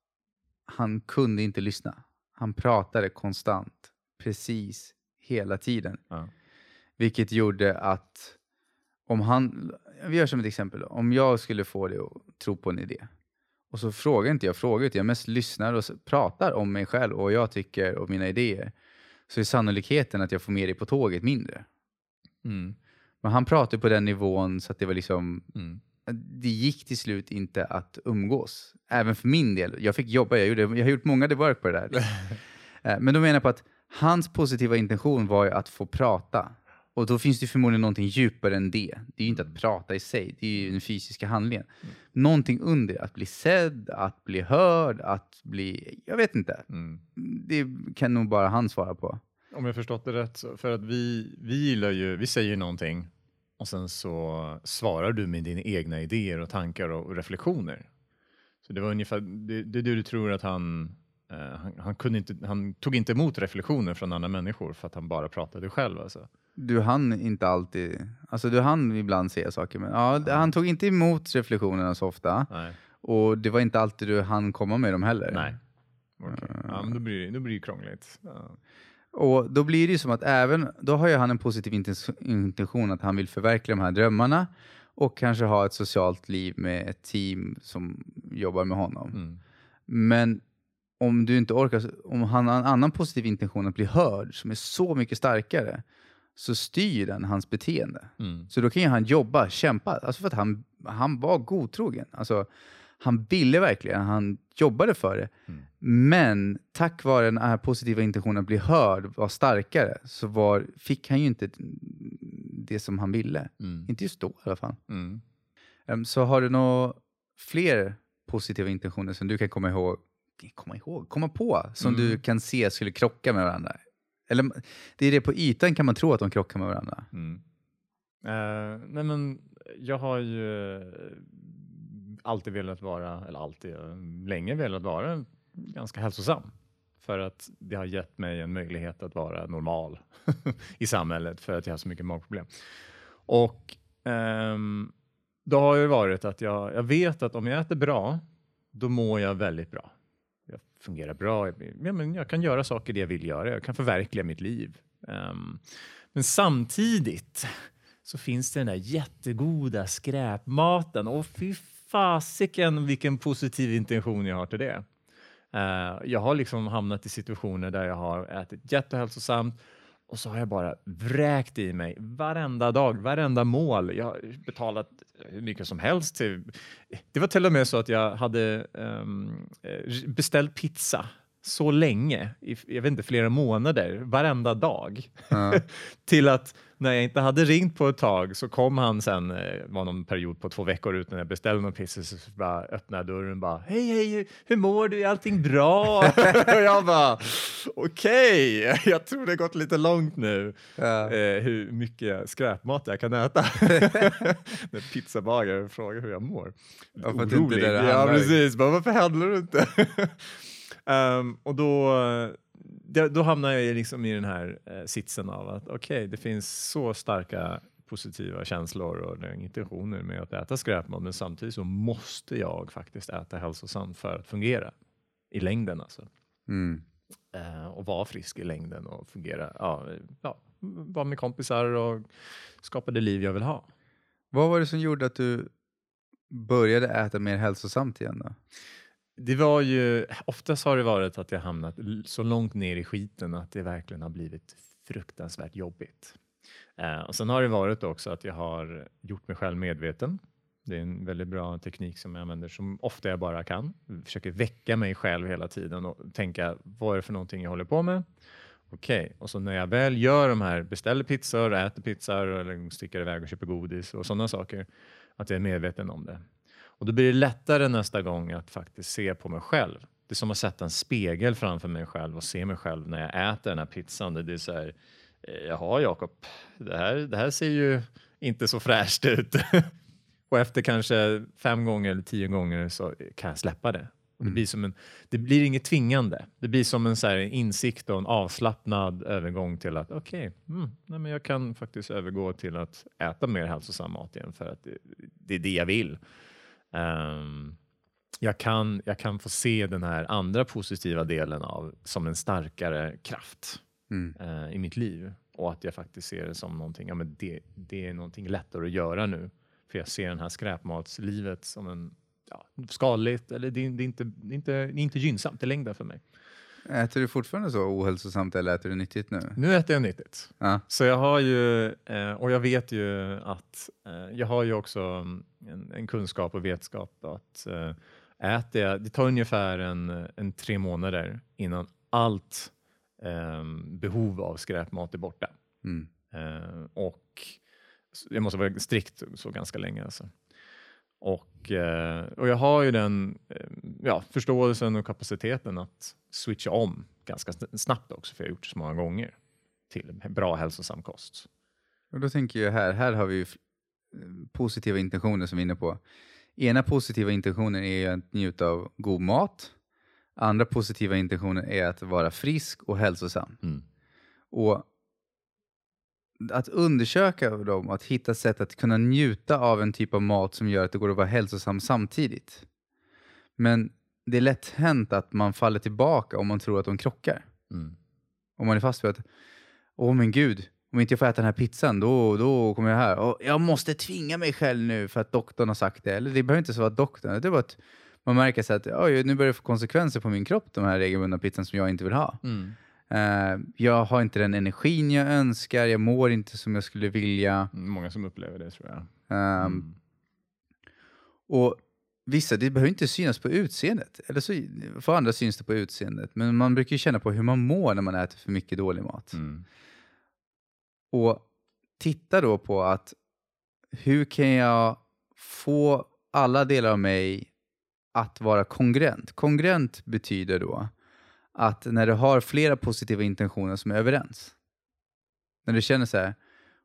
han kunde inte lyssna. Han pratade konstant, precis hela tiden. Ja. Vilket gjorde att om han, vi gör som ett exempel, om jag skulle få dig att tro på en idé och så frågar inte jag frågor, utan jag mest lyssnar och pratar om mig själv och vad jag tycker och mina idéer, så är sannolikheten att jag får med dig på tåget mindre. Mm. Men han pratade på den nivån så att det var liksom, Mm. Det gick till slut inte att umgås. Även för min del. Jag fick jobba, jag, gjorde, jag har gjort många work på det där. Eh, Men då menar jag på att hans positiva intention var ju att få prata. Och då finns det förmodligen någonting djupare än det. Det är ju inte att prata i sig, det är ju den fysiska handlingen. Någonting under, att bli sedd, att bli hörd, att bli... Jag vet inte. Mm. Det kan nog bara han svara på. Om jag förstått det rätt, för att vi, vi gillar ju, vi säger någonting och sen så svarar du med dina egna idéer och tankar och, och reflektioner. Så det var ungefär, det, det du tror att han, eh, han, han, kunde inte, han tog inte emot reflektioner från andra människor för att han bara pratade själv alltså. Du hann inte alltid... Alltså du hann ibland säga saker, men ja, han tog inte emot reflektionerna så ofta. Nej. Och det var inte alltid du hann komma med dem heller. Nej. Okej. Ja, men då blir, det- då blir det krångligt. Ja. Och då blir det ju som att även, då har ju han en positiv inten- intention att han vill förverkliga de här drömmarna och kanske ha ett socialt liv med ett team som jobbar med honom. Mm. Men om du inte orkar, om han har en annan positiv intention att bli hörd som är så mycket starkare så styr den hans beteende. Mm. Så då kan ju han jobba, kämpa, alltså för att han, han var godtrogen. Alltså, han ville verkligen, han jobbade för det. Mm. Men tack vare den här positiva intentionen att bli hörd, var starkare, så var, fick han ju inte det som han ville. Mm. Inte just då i alla fall. Mm. Em, Så har du några fler positiva intentioner som du kan komma ihåg, komma ihåg, komma på, som Mm. du kan se skulle krocka med varandra? Eller det är det på ytan kan man tro att de krockar med varandra. Mm. Eh, nej men jag har ju alltid velat vara, eller alltid, eh, länge velat vara ganska hälsosam. För att det har gett mig en möjlighet att vara normal i samhället för att jag har så mycket magproblem. Och um, då har det varit att jag, jag vet att om jag äter bra, då mår jag väldigt bra. Jag fungerar bra, jag, ja, men jag kan göra saker det jag vill göra, jag kan förverkliga mitt liv. Um, men samtidigt så finns det den där jättegoda skräpmaten. Och fy fasiken vilken positiv intention jag har till det. Eh, jag har liksom hamnat i situationer där jag har ätit jättehälsosamt och så har jag bara vräkt i mig varenda dag, varenda mål. Jag har betalat hur mycket som helst. Till, det var till och med så att jag hade eh, beställt pizza så länge, i, jag vet inte, flera månader, varenda dag. Ja. Till att när jag inte hade ringt på ett tag så kom han sen, eh, var någon period på två veckor ut när jag beställde någon pizza så bara öppnade jag dörren och bara hej hej hur- mår du, är allting bra? och jag bara okej, jag tror det har gått lite långt nu Ja. eh, hur mycket skräpmat jag kan äta. när pizzabagaren frågar hur jag mår. Ja, det inte det det Ja precis, bara, varför handlar du inte? Ehm, och då, då, hamnar jag liksom i den här eh, sitsen av att okej, det finns så starka positiva känslor och intentioner med att äta skräpmat, men samtidigt så måste jag faktiskt äta hälsosamt för att fungera i längden alltså. Mm. Eh, och vara frisk i längden och fungera, ja, ja, vara med kompisar och skapa det liv jag vill ha. Vad var det som gjorde att du började äta mer hälsosamt igen då? Det var ju, oftast har det varit att jag hamnat så långt ner i skiten att det verkligen har blivit fruktansvärt jobbigt. Eh, och sen har det varit också att jag har gjort mig själv medveten. Det är en väldigt bra teknik som jag använder som ofta jag bara kan. Jag Försöker väcka mig själv hela tiden och tänka vad är det för någonting jag håller på med? Okej, och så när jag väl gör de här, beställer pizzor, äter pizzor eller sticker iväg och köper godis och sådana saker, att jag är medveten om det. Och då blir det lättare nästa gång att faktiskt se på mig själv. Det är som att sätta en spegel framför mig själv och se mig själv när jag äter den här pizzan. Det är så här, eh, jaha Jakob, det här, det här ser ju inte så fräscht ut. och efter kanske fem gånger eller tio gånger så kan jag släppa det. Och det, blir som en, det blir inget tvingande. Det blir som en så här insikt och en avslappnad övergång till att okej, okay, mm, jag kan faktiskt övergå till att äta mer hälsosam mat igen för att det, det är det jag vill. Um, jag, kan, jag kan få se den här andra positiva delen av som en starkare kraft mm. uh, i mitt liv och att jag faktiskt ser det som någonting, ja, men det, det är någonting lättare att göra nu. För jag ser den här skräpmatslivet som en ja, skadligt eller det, det, är inte, det, är inte, det är inte gynnsamt i längden för mig. Äter du fortfarande så ohälsosamt eller äter du nyttigt nu? Nu äter jag nyttigt. Ja. Så jag har ju, eh, och jag vet ju att eh, jag har ju också en, en kunskap och vetskap att eh, äter jag, det tar ungefär en, en tre månader innan allt behov av skräpmat är borta. Mm. och jag måste vara strikt så ganska länge. Alltså. Och, eh, och jag har ju den eh, ja, förståelsen och kapaciteten att switcha om ganska snabbt också, för jag har gjort det så många gånger, till bra hälsosam kost. Och då tänker jag här, här har vi positiva intentioner som vi är inne på. Ena positiva intentionen är att njuta av god mat. Andra positiva intentionen är att vara frisk och hälsosam. Mm. Och att undersöka dem, att hitta sätt att kunna njuta av en typ av mat som gör att det går att vara hälsosam samtidigt. Men det är lätt hänt att man faller tillbaka om man tror att de krockar. Mm. Om man är fast vid att, åh men gud, om inte jag får äta den här pizzan, då, då kommer jag här. Och jag måste tvinga mig själv nu för att doktorn har sagt det. Eller det behöver inte så vara doktorn, det är bara att man märker så att oj, nu börjar det få konsekvenser på min kropp, de här regelbundna pizzan som jag inte vill ha. Mm. Uh, jag har inte den energin jag önskar, jag mår inte som jag skulle vilja. Mm, många som upplever det tror jag. Um, mm. Och Vissa, det behöver inte synas på utseendet. Eller så för andra syns det på utseendet. Men man brukar ju känna på hur man mår när man äter för mycket dålig mat. Mm. Och titta då på att hur kan jag få alla delar av mig att vara kongruent? Kongruent betyder då att när du har flera positiva intentioner som är överens. När du känner så här,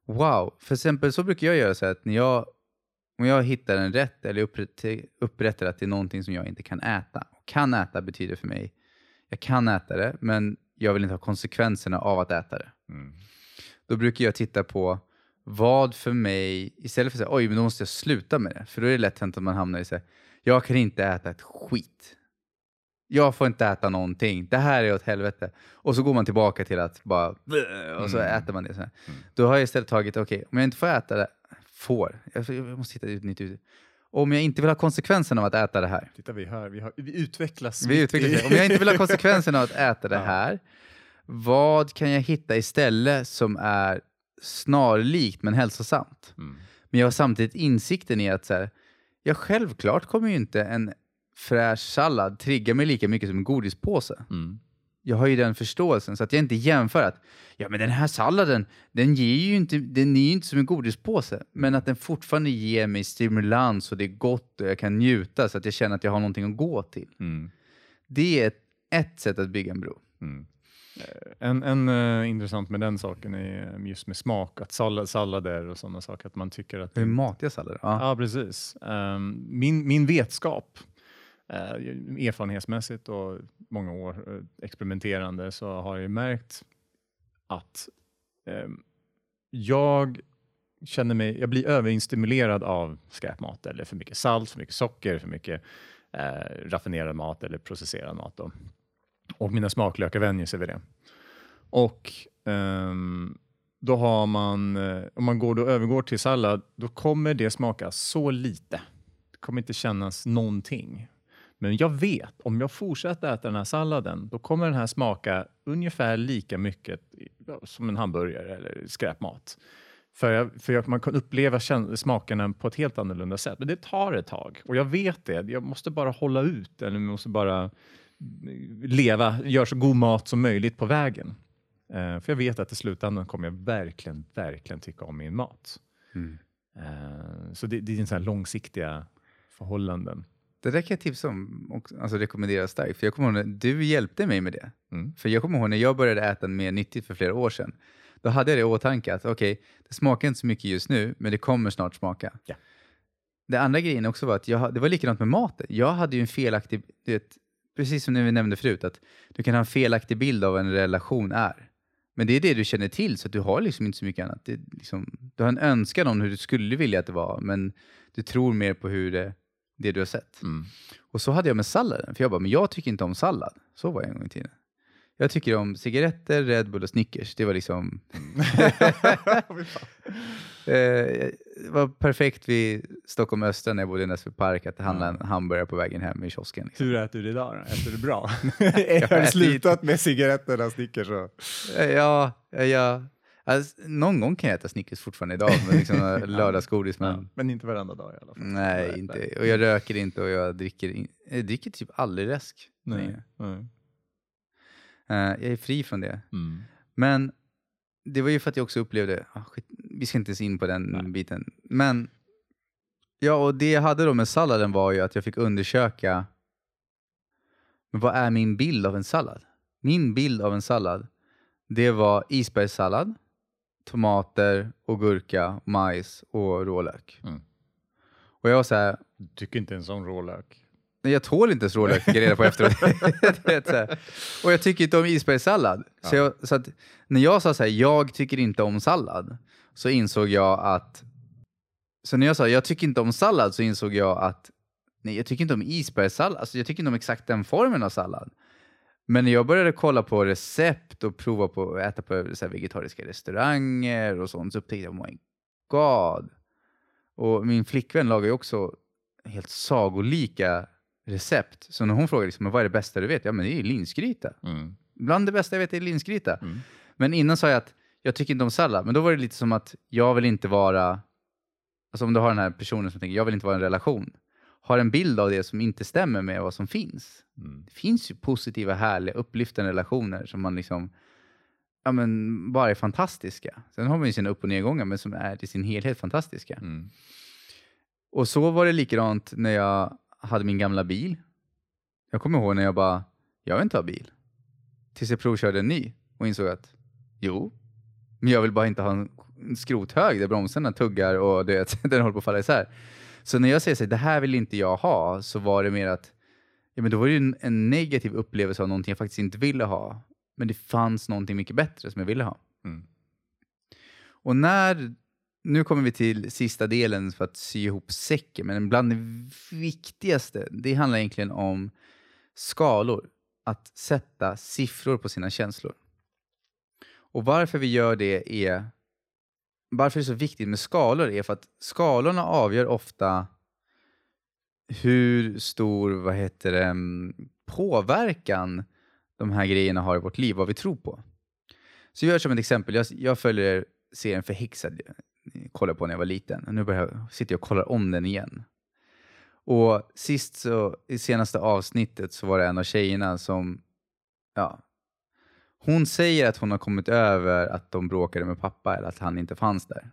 wow. För exempel så brukar jag göra så här att när jag, om jag hittar en rätt eller upprättar att det är någonting som jag inte kan äta. Kan äta betyder för mig, jag kan äta det, men jag vill inte ha konsekvenserna av att äta det. Mm. Då brukar jag titta på vad för mig, istället för att säga oj, men då måste jag sluta med det. För då är det lätt hänt att man hamnar i så här, jag kan inte äta ett skit jag får inte äta någonting, det här är åt helvete. Och så går man tillbaka till att bara, och så mm. äter man det. Så mm. Då har jag istället tagit, okej, okay, om jag inte får äta det, får, jag måste hitta ett nytt ut. Om jag inte vill ha konsekvensen av att äta det här. Titta, vi, hör, vi, har, vi utvecklas. Vi utvecklas. Om jag inte vill ha konsekvensen av att äta det här, vad kan jag hitta istället som är snarlikt men hälsosamt? Mm. Men jag har samtidigt insikten i att så här, jag självklart kommer ju inte en fräsch sallad triggar mig lika mycket som en godispåse. Mm. Jag har ju den förståelsen så att jag inte jämför att ja, men den här salladen, den ger ju inte, den är ju inte som en godispåse, men att den fortfarande ger mig stimulans och det är gott och jag kan njuta så att jag känner att jag har någonting att gå till. Mm. Det är ett, ett, sätt att bygga en bro. Mm. Eh, en, en uh, intressant med den saken är just med smak, att sallad, sallader och sådana saker, att man tycker att... Hur matiga sallader? Ja, ja precis. Um, min, min vetskap eh, erfarenhetsmässigt och många år eh, experimenterande så har jag märkt att eh, jag känner mig, jag blir överinstimulerad av skräpmat eller för mycket salt, för mycket socker, för mycket eh, raffinerad mat eller processerad mat. Då. Och mina smaklökar vänjer sig vid det. Och um, då har man, eh, om man går då övergår till sallad, då kommer det smaka så lite. Det kommer inte kännas någonting. Men jag vet, om jag fortsätter äta den här salladen, då kommer den här smaka ungefär lika mycket som en hamburgare eller skräpmat. För, jag, för jag, man kan uppleva smakerna på ett helt annorlunda sätt. Men det tar ett tag och jag vet det. Jag måste bara hålla ut, eller måste bara leva, göra så god mat som möjligt på vägen. Uh, för jag vet att i slutändan kommer jag verkligen, verkligen tycka om min mat. Mm. Uh, så det, det är en sån långsiktiga förhållanden. Det där kan jag tipsa om och alltså rekommendera starkt. För jag kommer ihåg när du hjälpte mig med det. Mm. För jag kommer ihåg när jag började äta mer nyttigt för flera år sedan. Då hade jag det i åtanke att okej, okay, det smakar inte så mycket just nu, men det kommer snart smaka. Ja. Det andra grejen också var att jag, det var likadant med maten. Jag hade ju en felaktig vet, precis som vi nämnde förut, att du kan ha en felaktig bild av vad en relation är. Men det är det du känner till, så du har liksom inte så mycket annat. Liksom, du har en önskan om hur du skulle vilja att det var, men du tror mer på hur det, det du har sett. Mm. Och så hade jag med salladen, för jag bara, men jag tycker inte om sallad. Så var jag en gång i tiden. Jag tycker om cigaretter, Red Bull och Snickers. Det var liksom... Eh, det var perfekt vid Stockholm Östra när jag bodde i Näsby Park att handla en hamburgare på vägen hem i kiosken. Liksom. Hur äter du idag då? Äter du bra? Jag Har slutat med cigaretterna, Snickers och... Eh, Ja, eh, ja. Alltså, någon gång kan jag äta Snickers fortfarande idag, men liksom eh, lördagsgodis. Men Ja, men inte varenda dag i alla fall. nej, inte. Och jag röker inte och jag dricker, in, jag dricker typ aldrig läsk. Nej. nej. Eh, jag är fri från det. Mm. Men det var ju för att jag också upplevde, ah, skit, vi ska inte ens in på den Nej. biten. Men ja, och det jag hade då med salladen var ju att jag fick undersöka, men vad är min bild av en sallad? Min bild av en sallad, det var isbergssallad, tomater, och gurka, majs och rålök. Mm. Och jag var så här, Du tycker inte ens om rålök? Nej, jag tål inte ens rålök, fick jag reda på efteråt. Så och jag tycker inte om isbergssallad. Så, Ja. jag, så när jag sa så här, jag tycker inte om sallad, så insåg jag att... Så när jag sa, jag tycker inte om sallad, så insåg jag att nej, jag tycker inte om isbergssallad. Alltså, jag tycker inte om exakt den formen av sallad. Men när jag började kolla på recept och prova på att äta på så vegetariska restauranger och sånt, så upptäckte jag, oh my god. Och min flickvän lagar ju också helt sagolika recept. Så när hon frågar liksom, vad är det bästa du vet? Ja, men det är linsgryta. Mm. Bland det bästa jag vet är linsgryta. Mm. Men innan sa jag att jag tycker inte om sallad. Men då var det lite som att jag vill inte vara... Alltså om du har den här personen som tänker, jag vill inte vara i en relation. Har en bild av det som inte stämmer med vad som finns. Mm. Det finns ju positiva, härliga, upplyftande relationer som man liksom... Ja men bara är fantastiska. Sen har man ju sina upp och nedgångar, men som är i sin helhet fantastiska. Mm. Och så var det likadant när jag hade min gamla bil. Jag kommer ihåg när jag bara, jag vill inte ha bil. Tills jag provkörde en ny och insåg att, jo, men jag vill bara inte ha en skrothög där bromsarna tuggar och det, den håller på att falla isär. Så när jag säger så här, det här vill inte jag ha, så var det mer att, ja men då var det ju en, en negativ upplevelse av någonting jag faktiskt inte ville ha. Men det fanns någonting mycket bättre som jag ville ha. Mm. Och när, nu kommer vi till sista delen för att sy ihop säcken, men bland det viktigaste, det handlar egentligen om skalor. Att sätta siffror på sina känslor. Och varför vi gör det är, varför det är så viktigt med skalor är för att skalorna avgör ofta hur stor, vad heter det, mm, påverkan de här grejerna har i vårt liv, vad vi tror på. Så jag gör som ett exempel, jag, jag följer serien Förhäxad, eh, kollade på när jag var liten. Och nu börjar jag, sitter jag och kollar om den igen. Och sist så, i senaste avsnittet så var det en av tjejerna som, ja, hon säger att hon har kommit över att de bråkade med pappa eller att han inte fanns där.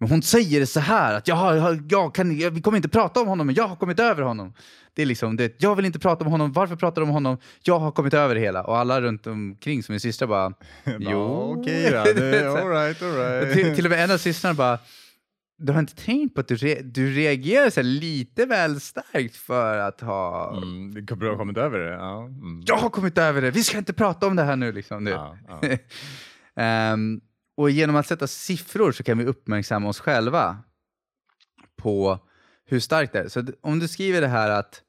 Men hon säger det så här att jag, jag, jag kan, jag, vi kommer inte prata om honom, men jag har kommit över honom. Det är liksom, det, jag vill inte prata om honom, varför pratar de om honom? Jag har kommit över det hela. Och alla runt omkring som min syster bara, jo. okej då. Du. All right, all right. till, till och med en av systrarna bara, du har inte tänkt på att du, re, du reagerar så lite väl starkt för att ha... Mm, du har kommit över det? Ja. Mm. Jag har kommit över det, vi ska inte prata om det här nu. Liksom, du. Ja, ja. Ehm, och genom att sätta siffror så kan vi uppmärksamma oss själva på hur starkt det är. Så om du skriver det här att,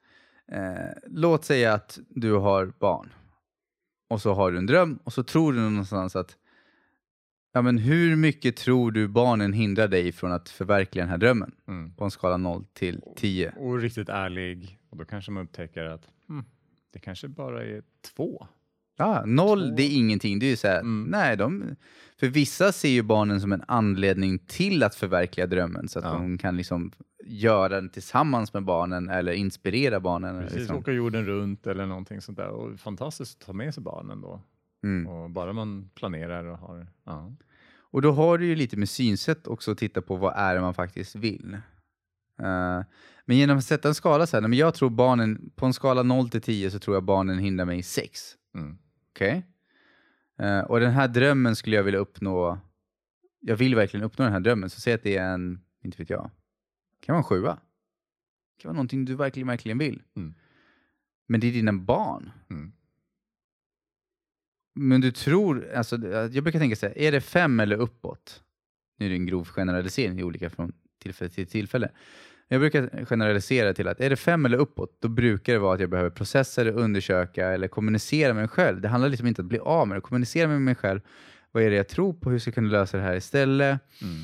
eh, låt säga att du har barn och så har du en dröm och så tror du någonstans att, ja men hur mycket tror du barnen hindrar dig från att förverkliga den här drömmen? Mm. På en skala 0 till 10. Och riktigt ärlig. Och då kanske man upptäcker att hmm, det kanske bara är två. Ja, noll, Två. det är ingenting. Det är så här, Mm. nej, de, för vissa ser ju barnen som en anledning till att förverkliga drömmen så att Ja. de kan liksom göra den tillsammans med barnen eller inspirera barnen. Precis, Liksom. åka jorden runt eller någonting sånt där. Och fantastiskt att ta med sig barnen då. Mm. Och bara man planerar och har... Ja. Och då har du ju lite med synsätt också att titta på vad är det man faktiskt vill. Eh, men genom att sätta en skala så här, men jag tror barnen, på en skala 0 till 10 så tror jag barnen hindrar mig 6. Mm. Okej? Eh, och den här drömmen skulle jag vilja uppnå. Jag vill verkligen uppnå den här drömmen. Så säg att det är en, inte vet jag, kan vara en sjua. Det kan vara någonting du verkligen, verkligen vill. Mm. Men det är dina barn. Mm. Men du tror, alltså, jag brukar tänka så här, är det fem eller uppåt? Nu är det en grov generalisering, det är olika från tillfälle till tillfälle. Jag brukar generalisera till att är det fem eller uppåt, då brukar det vara att jag behöver processa det, undersöka eller kommunicera med mig själv. Det handlar liksom inte om att bli av med det, kommunicera med mig själv. Vad är det jag tror på? Hur ska jag kunna lösa det här istället? Mm.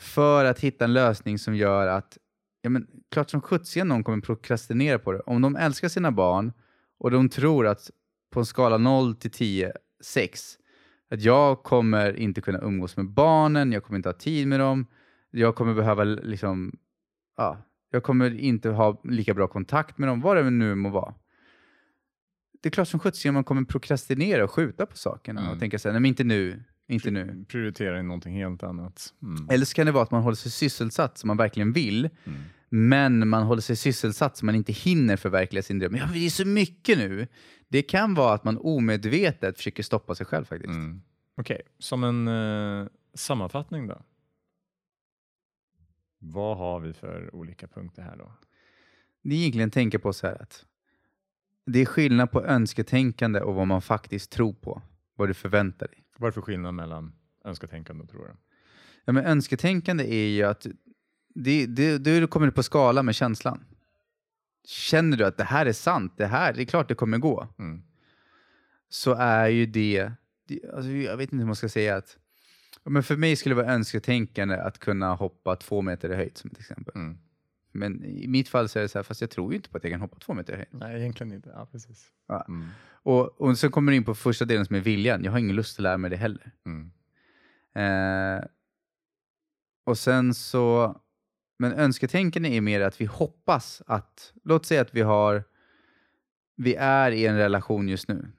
För att hitta en lösning som gör att, ja men klart som sjuttsingen någon kommer prokrastinera på det. Om de älskar sina barn och de tror att på en skala 0 till 10, 6, att jag kommer inte kunna umgås med barnen, jag kommer inte ha tid med dem, jag kommer behöva liksom, ja, jag kommer inte ha lika bra kontakt med dem, vad det nu må vara. Det är klart som sjuttsingen man kommer prokrastinera och skjuta på sakerna Mm. och tänka så här, nej men inte nu, inte nu. Prioritera in någonting helt annat. Mm. Eller så kan det vara att man håller sig sysselsatt som man verkligen vill, Mm. Men man håller sig sysselsatt så man inte hinner förverkliga sin dröm. Ja, det är så mycket nu. Det kan vara att man omedvetet försöker stoppa sig själv faktiskt. Mm. Okej, som en eh, sammanfattning då. Vad har vi för olika punkter här då? Det är egentligen tänka på så här att det är skillnad på önsketänkande och vad man faktiskt tror på. Vad du förväntar dig. Vad är det för skillnad mellan önsketänkande och tror du? Ja, men önsketänkande är ju att det, det, det kommer på skala med känslan. Känner du att det här är sant, det här, det är klart det kommer gå. Mm. så är ju det, det alltså jag vet inte hur man ska säga att, men för mig skulle det vara önsketänkande att kunna hoppa två meter i höjd som ett exempel. Mm. Men i mitt fall så är det så här, fast jag tror ju inte på att jag kan hoppa två meter i höjd. Nej, egentligen inte. Ja, precis. Ja. Mm. Och, och sen kommer du in på första delen som är viljan. Jag har ingen lust att lära mig det heller. Mm. Eh, och sen så, men önsketänkande är mer att vi hoppas att, låt säga att vi har, vi är i en relation just nu.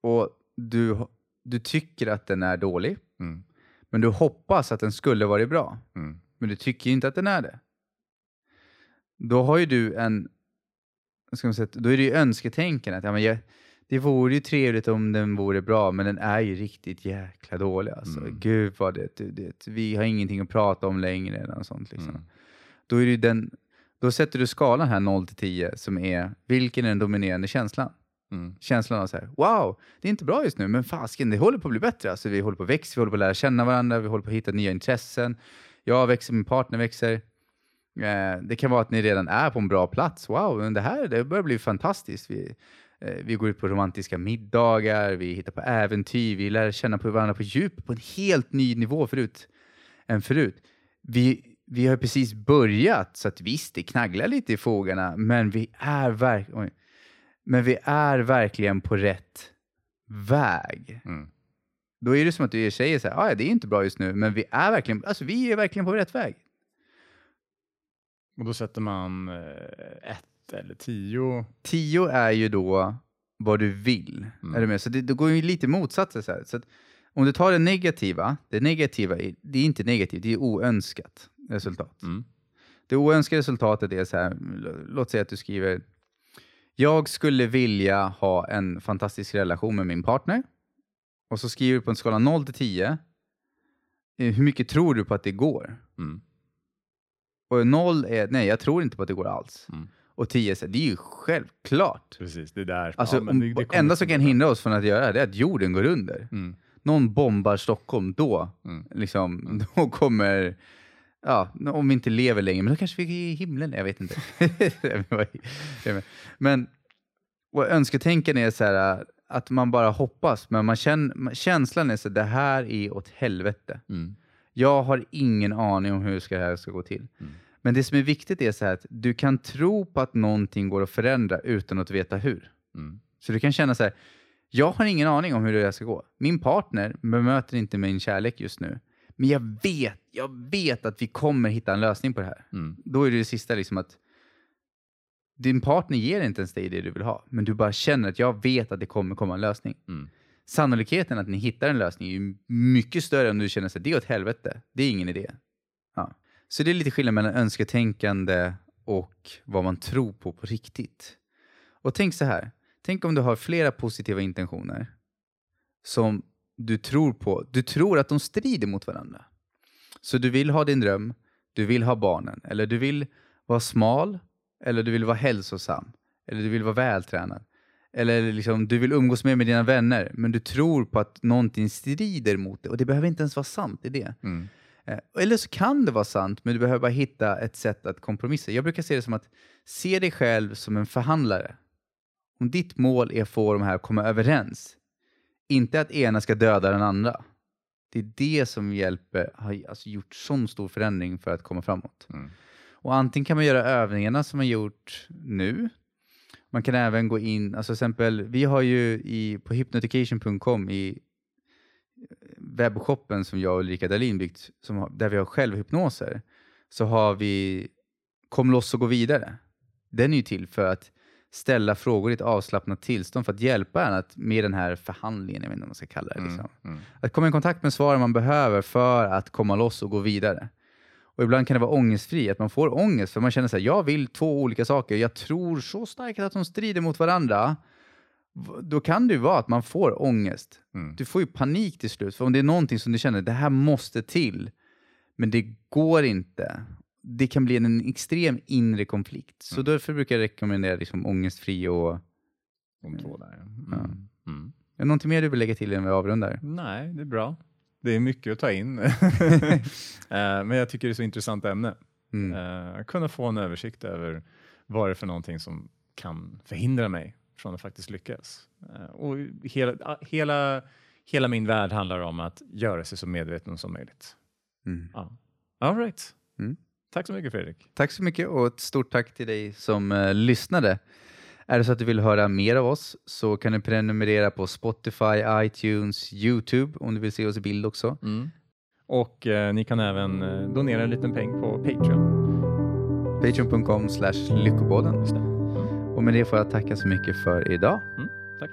Och du, du tycker att den är dålig, Mm. men du hoppas att den skulle varit bra. Mm. Men du tycker inte att den är det. Då har ju du en, ska man säga, då är det ju önsketänkande. Att, ja, men jag, det vore ju trevligt om den vore bra, men den är ju riktigt jäkla dålig. Alltså. Mm. Gud vad det, det, det, vi har ingenting att prata om längre. Eller sånt, liksom. Mm. då, är den, då sätter du skalan här 0 till 10 som är, vilken är den dominerande känslan? Mm. Känslan av så här, wow, det är inte bra just nu, men fasken, det håller på att bli bättre. Alltså, vi håller på att växa, vi håller på att lära känna varandra, vi håller på att hitta nya intressen. Jag växer, min partner växer. Eh, det kan vara att ni redan är på en bra plats. Wow, men det här det börjar bli fantastiskt. Vi, vi går ut på romantiska middagar, vi hittar på äventyr, vi lär känna på varandra på djup på en helt ny nivå förut, än förut. Vi, vi har precis börjat, så att visst, det knagglar lite i fogarna, men vi är, verk- oj. men vi är verkligen på rätt väg. Mm. Då är det som att du säger så här, "Ah, ja, det är inte bra just nu, men vi är verkligen, alltså, vi är verkligen på rätt väg. Och då sätter man eh, ett eller tio. 10 är ju då vad du vill. Mm. Är du med? Så det, det går ju lite motsatser. Så här. Så om du tar det negativa, det negativa är, det är inte negativt, det är oönskat resultat. Mm. Det oönskade resultatet är så här, låt säga att du skriver, jag skulle vilja ha en fantastisk relation med min partner. Och så skriver du på en skala 0 till 10, eh, hur mycket tror du på att det går? Mm. Och 0 är, nej jag tror inte på att det går alls. Mm. Och 10 är, så här, det är ju självklart. Precis, det är där. Alltså, Ja, det- det enda som kan hindra oss från att göra det är att jorden går under. Mm. Någon bombar Stockholm, då, Mm. liksom, då kommer... Ja, om vi inte lever längre, men då kanske vi är i himlen. Jag vet inte. men och önsketänkande är så här att man bara hoppas, men man känner, känslan är så här, det här är åt helvete. Mm. Jag har ingen aning om hur det här ska gå till. Mm. Men det som är viktigt är så här att du kan tro på att någonting går att förändra utan att veta hur. Mm. Så du kan känna så här, jag har ingen aning om hur det ska gå. Min partner bemöter inte min kärlek just nu. Men jag vet, jag vet att vi kommer hitta en lösning på det här. Mm. Då är det det sista liksom att din partner ger inte ens dig det du vill ha. Men du bara känner att jag vet att det kommer komma en lösning. Mm. Sannolikheten att ni hittar en lösning är mycket större om du känner att det är åt helvete. Det är ingen idé. Ja. Så det är lite skillnad mellan önsketänkande och vad man tror på på riktigt. Och tänk så här. Tänk om du har flera positiva intentioner som du tror på. Du tror att de strider mot varandra. Så du vill ha din dröm, du vill ha barnen, eller du vill vara smal, eller du vill vara hälsosam, eller du vill vara vältränad, eller liksom, du vill umgås mer med dina vänner, men du tror på att någonting strider mot det. Och det behöver inte ens vara sant i det. Mm. Eh, Eller så kan det vara sant, men du behöver bara hitta ett sätt att kompromissa. Jag brukar se det som att se dig själv som en förhandlare. Om ditt mål är att få de här att komma överens, inte att ena ska döda den andra. Det är det som hjälper, har alltså gjort sån stor förändring för att komma framåt. Mm. Och antingen kan man göra övningarna som man gjort nu. Man kan även gå in, alltså exempel, vi har ju i, på hypnotication.com i webbshoppen som jag och Ulrika Dahlin byggt, som, där vi har självhypnoser, så har vi Kom loss och gå vidare. Den är ju till för att ställa frågor i ett avslappnat tillstånd för att hjälpa en att, med den här förhandlingen, jag vet inte vad man ska kalla det. Liksom. Mm. Att komma i kontakt med svaren man behöver för att komma loss och gå vidare. Och ibland kan det vara ångestfri, att man får ångest för man känner sig jag vill två olika saker, jag tror så starkt att de strider mot varandra. Då kan det ju vara att man får ångest. Mm. Du får ju panik till slut, för om det är någonting som du känner, det här måste till, men det går inte. Det kan bli en extrem inre konflikt. Så därför brukar jag rekommendera liksom ångestfri och... De två där. ja. Mm. Mm. Är det någonting mer du vill lägga till innan vi avrundar? Nej, det är bra. Det är mycket att ta in. Eh, Men jag tycker det är så intressant ämne. Mm. Eh, kunna få en översikt över vad det är för någonting som kan förhindra mig från att faktiskt lyckas. Eh, och hela, ah, hela, hela min värld handlar om att göra sig så medveten som möjligt. Mm. Ja. All right. Mm. Tack så mycket Fredrik. Tack så mycket och ett stort tack till dig som eh, lyssnade. Är det så att du vill höra mer av oss så kan du prenumerera på Spotify, iTunes, YouTube om du vill se oss i bild också. Och eh, ni kan även eh, donera en liten peng på Patreon. Patreon.com slash lyckopodden. Och med det får jag tacka så mycket för idag. Mm, tack.